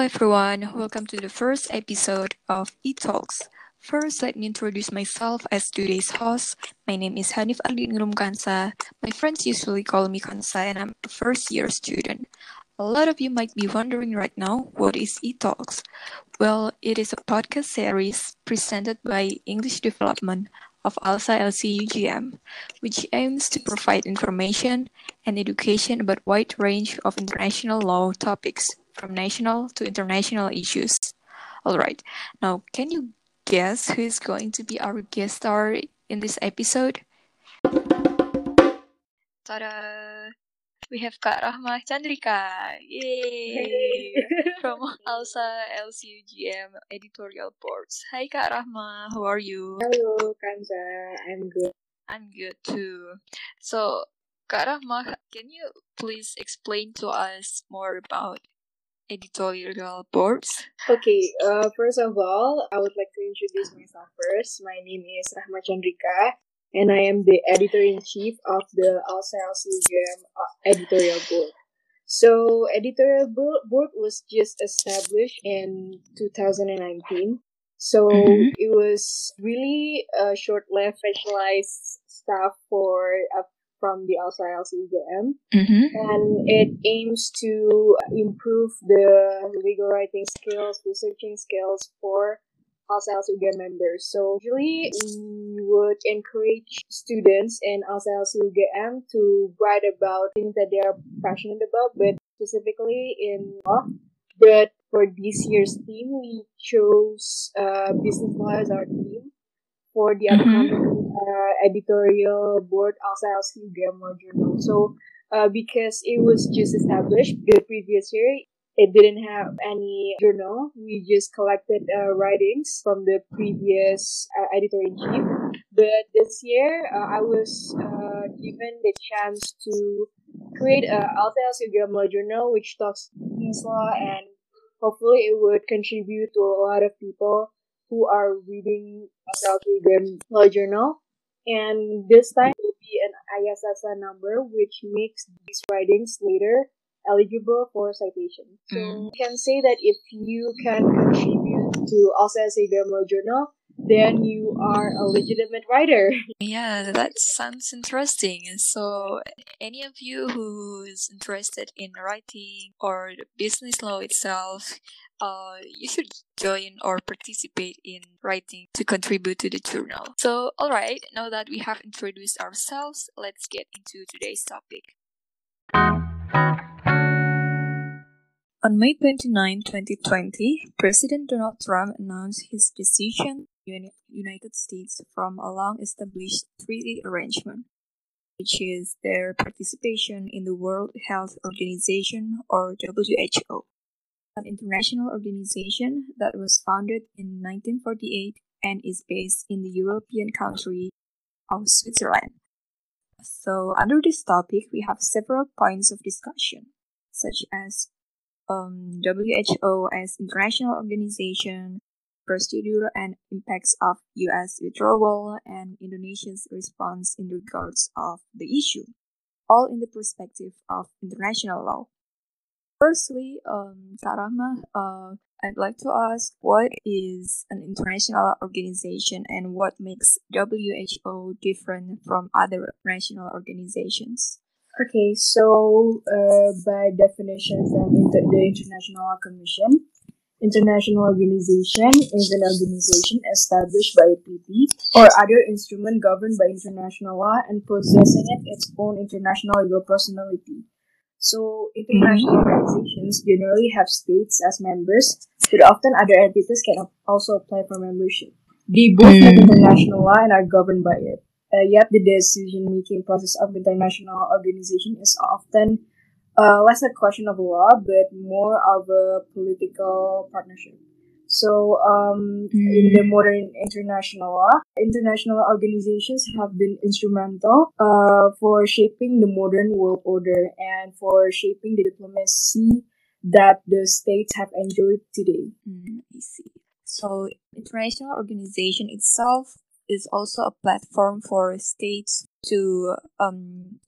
Hello everyone, welcome to the first episode of eTalks. First, let me introduce myself as today's host. My name is Hanif Aldin Kansa. My friends usually call me Kansa and I'm a first year student. A lot of you might be wondering right now, what is eTalks? Well, it is a podcast series presented by English Development of ALSA LC UGM, which aims to provide information and education about wide range of international law topics from national to international issues. All right. Now, can you guess who is going to be our guest star in this episode? Ta-da! We have Kak Rahma Chandrika. Yay! From ALSA LCUGM editorial boards. Hi Kak Rahma, how are you? Hello Kansa, I'm good. I'm good too. So, Kak Rahma, can you please explain to us more about editorial boards? Okay, uh, first of all, I would like to introduce myself first. My name is Rahma Chandrika, and I am the editor in chief of the ALSA LCUGM uh, editorial board. So, editorial board was just established in 2019. So mm-hmm. it was really a short-lived specialized staff for a from the ALSA LCUGM, mm-hmm. and it aims to improve the legal writing skills, researching skills for ALSA LCUGM members. So usually we would encourage students in ALSA LCUGM to write about things that they are passionate about, but specifically in law. But for this year's theme, we chose uh, business law as our theme for the mm-hmm. upcoming uh, editorial board outside of Grammar Journal. So, uh, because it was just established the previous year, it didn't have any journal. We just collected uh, writings from the previous uh, editor in chief. But this year, uh, I was uh, given the chance to create a ALSA Grammar Journal, which talks business law, and hopefully it would contribute to a lot of people who are reading ALSA Law Journal. And this time it will be an ISSN number, which makes these writings later eligible for citation. So mm. you can say that if you can contribute to also a Grammar Journal, then you are a legitimate writer. Yeah, that sounds interesting. So, any of you who is interested in writing or the business law itself, uh, you should join or participate in writing to contribute to the journal. So, alright, now that we have introduced ourselves, let's get into today's topic. On May 29, 2020, President Donald Trump announced his decision to United States from a long-established treaty arrangement, which is their participation in the World Health Organization or WHO an international organization that was founded in 1948 and is based in the European country of Switzerland. So, under this topic, we have several points of discussion, such as um, WHO as international organization, procedure and impacts of US withdrawal, and Indonesia's response in regards of the issue, all in the perspective of international law. Firstly, um, uh, I'd like to ask what is an international organization and what makes WHO different from other national organizations? Okay, so uh, by definition from inter- the International Commission, international organization is an organization established by a treaty or other instrument governed by international law and possessing it its own international legal personality. So international mm-hmm. organizations generally have states as members, but often other entities can also apply for membership. They both have international law and are governed by it. Uh, yet the decision-making process of international organization is often uh, less a question of law, but more of a political partnership. So, um, mm. in the modern international law, international organizations have been instrumental uh, for shaping the modern world order and for shaping the diplomacy that the states have enjoyed today. Mm, I see. So, international organization itself is also a platform for states to um,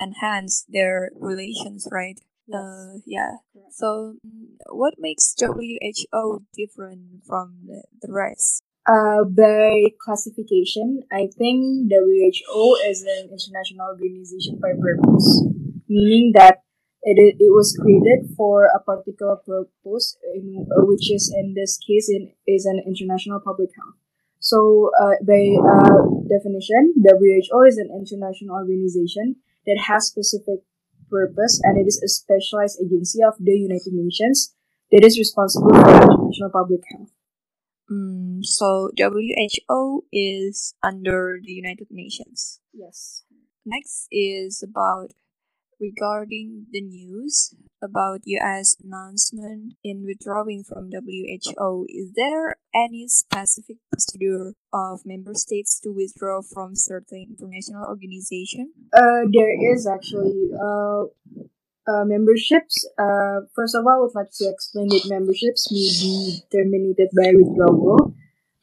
enhance their relations, right? Uh, yeah. So, mm, what makes WHO different from the, the rest? Uh, by classification, I think WHO is an international organization by purpose, meaning that it, it was created for a particular purpose, in, uh, which is in this case in, is an international public health. So, uh, by uh, definition, WHO is an international organization that has specific purpose and it is a specialized agency of the United Nations that is responsible for international public health. Mm, so WHO is under the United Nations. Yes. Next is about regarding the news about US announcement in withdrawing from WHO. Is there any specific procedure of member states to withdraw from certain international organization? Uh, there is actually uh, uh, memberships. Uh, first of all, I would like to explain that memberships may be terminated by withdrawal,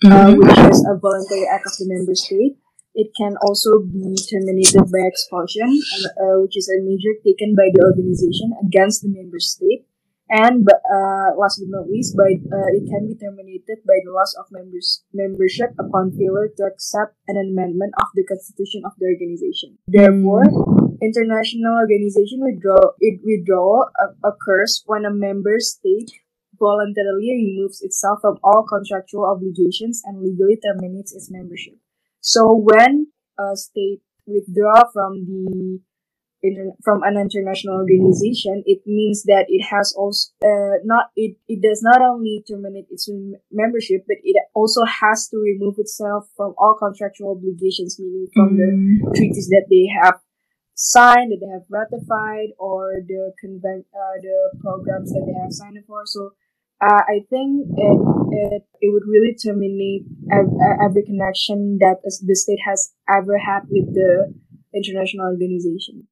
uh, mm-hmm. which is a voluntary act of the member state. It can also be terminated by expulsion, uh, which is a measure taken by the organization against the member state. And uh, last but not least, by uh, it can be terminated by the loss of members membership upon failure to accept an amendment of the constitution of the organization. Therefore, international organization withdraw it withdrawal occurs when a member state voluntarily removes itself from all contractual obligations and legally terminates its membership. So when a state withdraw from the from an international organization, it means that it has also uh, not it, it does not only terminate its membership, but it also has to remove itself from all contractual obligations, meaning from mm. the treaties that they have signed, that they have ratified, or the convent uh, the programs that they have signed for. So uh, I think it, it it would really terminate every connection that the state has ever had with the international organization.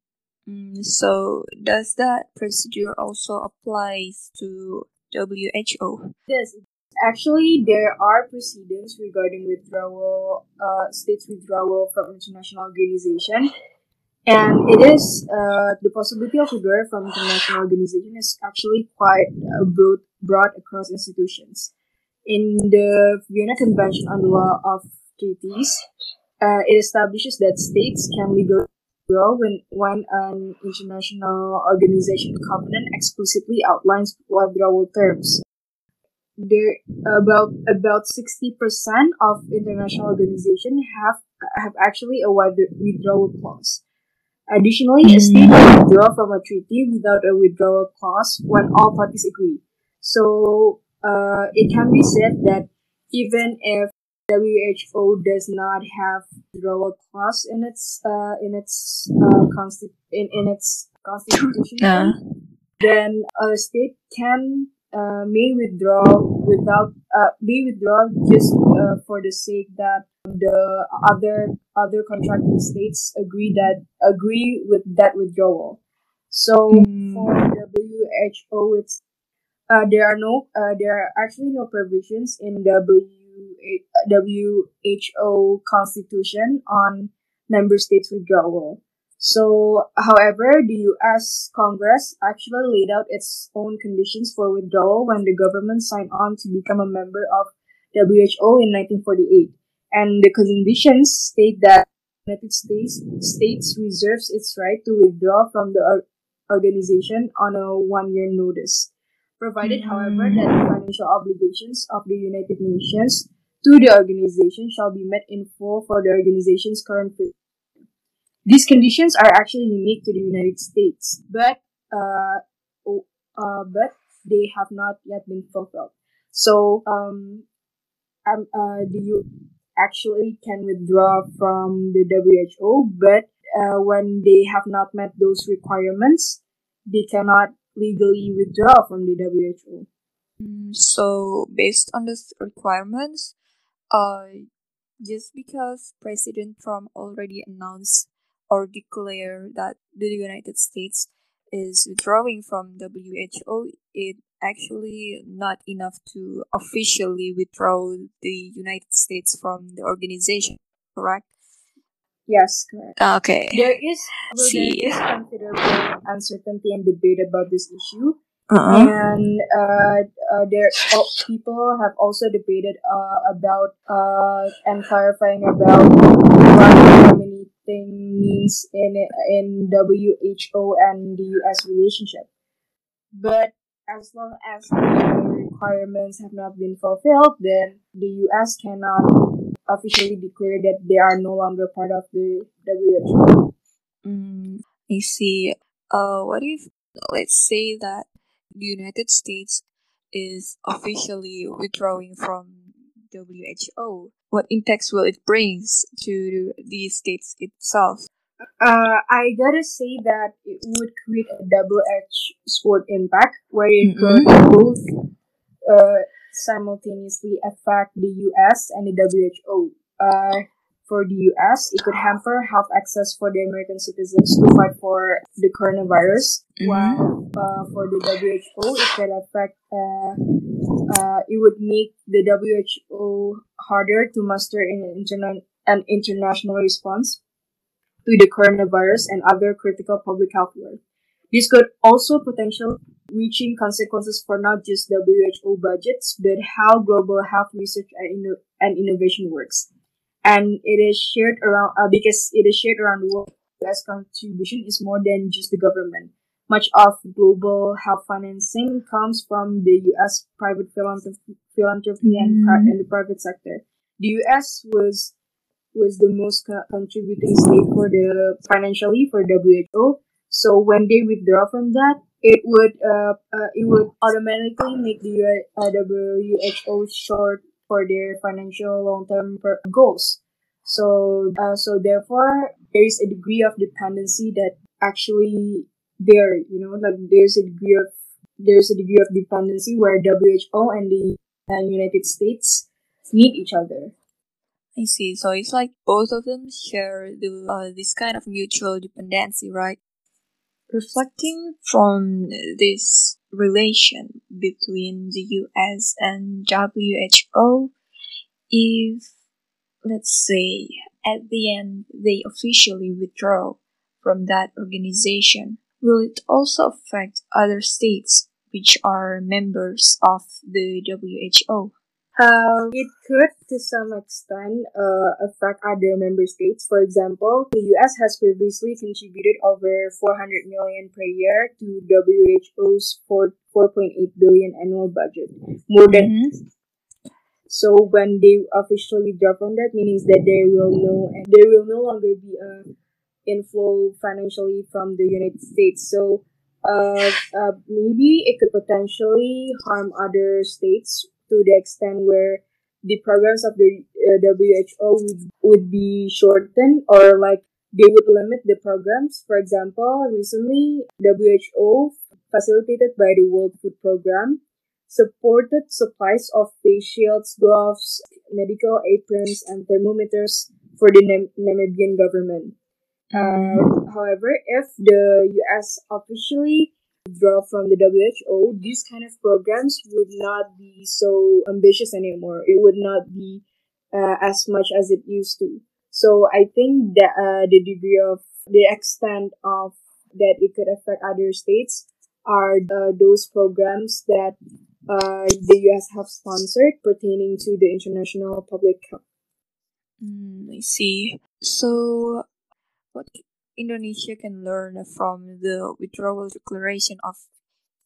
Mm, so does that procedure also applies to WHO? Yes, actually there are proceedings regarding withdrawal, uh, states withdrawal from international organization and it is uh, the possibility of withdrawal from international organization is actually quite uh, broad, broad across institutions. In the Vienna Convention on the Law of Treaties, uh, it establishes that states can legally withdraw when, when an international organization covenant explicitly outlines withdrawal terms. There about about sixty percent of international organizations have have actually a withdrawal clause. Additionally, a state can withdraw from a treaty without a withdrawal clause when all parties agree. So uh, it can be said that even if WHO does not have withdrawal clause in its uh, in its uh, consti- in, in its constitution, uh. then a state can uh, may withdraw without uh, may withdraw just uh, for the sake that the other other contracting states agree that agree with that withdrawal. So mm. for WHO, it's uh, there are no uh, there are actually no provisions in the WHO constitution on member states withdrawal. So, however, the US Congress actually laid out its own conditions for withdrawal when the government signed on to become a member of WHO in 1948 and the conditions state that the United States states reserves its right to withdraw from the organization on a one-year notice, provided, however, that the financial obligations of the United Nations to the organization shall be met in full for the organization's current These conditions are actually unique to the United States, but uh, uh, but they have not yet been fulfilled. So, um, um, uh, the U actually can withdraw from the WHO, but uh, when they have not met those requirements, they cannot legally withdraw from the WHO. Mm, so, based on these requirements, uh, just because President Trump already announced or declared that the United States is withdrawing from WHO, it actually not enough to officially withdraw the United States from the organization, correct? Yes, correct. Okay. There is, See. there is considerable uncertainty and debate about this issue, Uh-uh. and uh, uh, there oh, people have also debated uh, about uh, and clarifying about what terminating means in in WHO and the US relationship. But as long as the requirements have not been fulfilled, then the US cannot officially declare that they are no longer part of the WHO. Mm, I see. Uh, what if let's say that the United States is officially withdrawing from WHO? What impacts will it brings to the states itself? Uh, I gotta say that it would create a double-edged sword impact where it could both uh, simultaneously affect the US and the WHO. Uh, for the US, it could hamper health access for the American citizens to fight for the coronavirus, Mhm. while uh, for the WHO, it could affect. Uh, uh, it would make the WHO harder to muster an, interna- an international response to the coronavirus and other critical public health work. This could also potentially reaching consequences for not just WHO budgets, but how global health research and, inno- and innovation works. And it is shared around uh, because it is shared around the world. US contribution is more than just the government. Much of global health financing comes from the U.S. private philanthropy, philanthropy and, pri- Mm. and the private sector. The U.S. was was the most co- contributing state for the financially for WHO. So when they withdraw from that, it would uh, uh it would automatically make the uh, WHO short for their financial long term goals. So uh, so therefore there is a degree of dependency that actually there you know like there's a degree of there's a degree of dependency where WHO and the uh, United States need each other. I see. So it's like both of them share the uh, this kind of mutual dependency, right? Reflecting from this relation between the US and WHO, if let's say at the end they officially withdraw from that organization, will it also affect other states which are members of the WHO? Uh, it could, to some extent, uh, affect other member states. For example, the U.S. has previously contributed over 400 million per year to WHO's 4, 4.8 billion annual budget. More than Mhm. so, when they officially withdraw from that, means that there will no and there will no longer be a inflow financially from the United States. So, uh, uh, maybe it could potentially harm other states to the extent where the programs of the uh, WHO would, would be shortened or like they would limit the programs. For example, recently WHO facilitated by the World Food Program supported supplies of face shields, gloves, medical aprons, and thermometers for the Nam- Namibian government. Uh, however, if the US officially withdraw from the WHO, these kind of programs would not be so ambitious anymore. It would not be uh, as much as it used to. So I think that uh, the degree of the extent of that it could affect other states are uh, those programs that uh, the US have sponsored pertaining to the international public health. Mm, I see. So, what Indonesia can learn from the withdrawal declaration of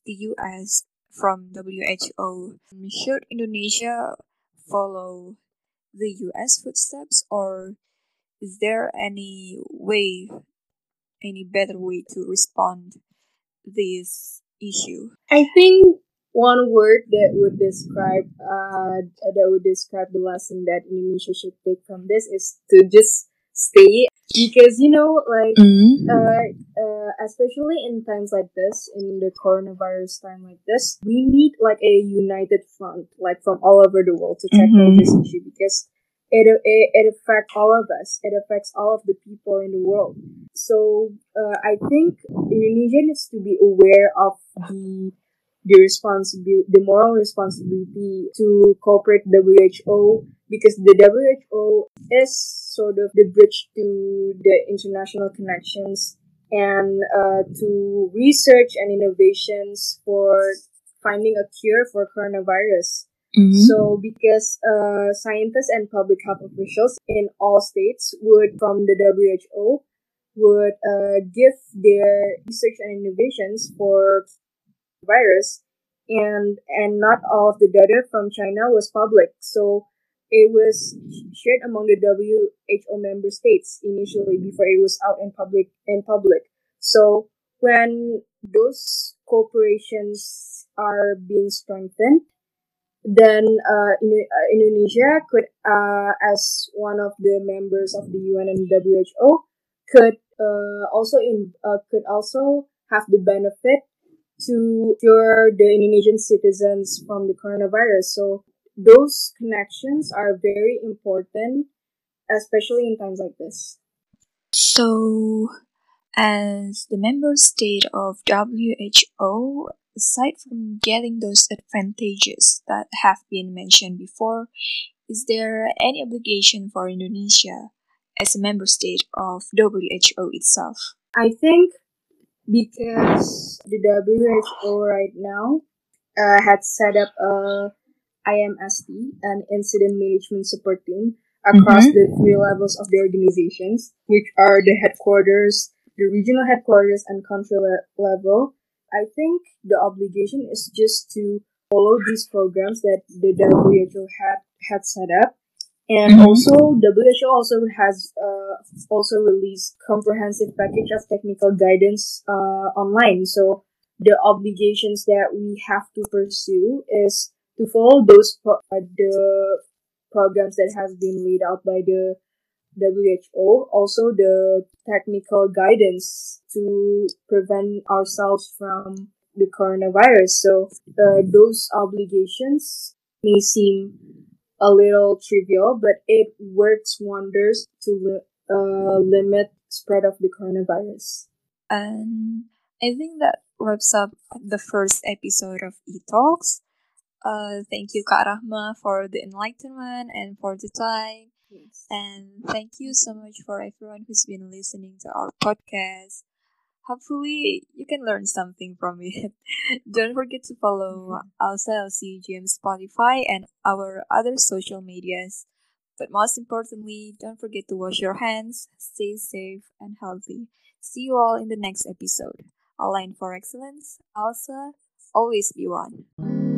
the US from WHO? Should Indonesia follow the US footsteps, or is there any way, any better way to respond this issue? I think one word that would describe uh that would describe the lesson that Indonesia should take from this is to just stay because you know like Mm. uh, uh especially in times like this in the coronavirus time like this we need like a united front like from all over the world to tackle Mhm. this issue because it, it it affects all of us it affects all of the people in the world so uh, i think indonesia needs to be aware of the the responsibility the moral responsibility to cooperate who because the who is sort of the bridge to the international connections and uh, to research and innovations for finding a cure for coronavirus. Mm-hmm. So, because uh, scientists and public health officials in all states would, from the WHO, would uh, give their research and innovations for virus, and and not all of the data from China was public. So it was shared among the WHO member states initially before it was out in public in public. So when those corporations are being strengthened, then uh, uh Indonesia could, uh, as one of the members of the UN and WHO, could uh, also in uh, could also have the benefit to cure the Indonesian citizens from the coronavirus. So those connections are very important, especially in times like this. So, as the member state of WHO, aside from getting those advantages that have been mentioned before, is there any obligation for Indonesia as a member state of WHO itself? I think because the WHO right now uh, had set up a IMST, an incident management support team, across mm-hmm. the three levels of the organizations, which are the headquarters, the regional headquarters, and country le- level. I think the obligation is just to follow these programs that the WHO had had set up and mm-hmm. also, WHO also has uh, also released comprehensive package of technical guidance uh, online. So the obligations that we have to pursue is to follow those pro- uh, the programs that has been laid out by the WHO. Also, the technical guidance to prevent ourselves from the coronavirus. So uh, those obligations may seem a little trivial, but it works wonders to li- uh, limit spread of the coronavirus. And I think that wraps up the first episode of eTalks. Uh, thank you, Kak Rahma, for the enlightenment and for the time. Yes. And thank you so much for everyone who's been listening to our podcast hopefully you can learn something from it. Don't forget to follow Alsa LCUGM Spotify and our other social medias. But most importantly, don't forget to wash your hands, stay safe and healthy. See you all in the next episode. Align for excellence, Alsa, always be one.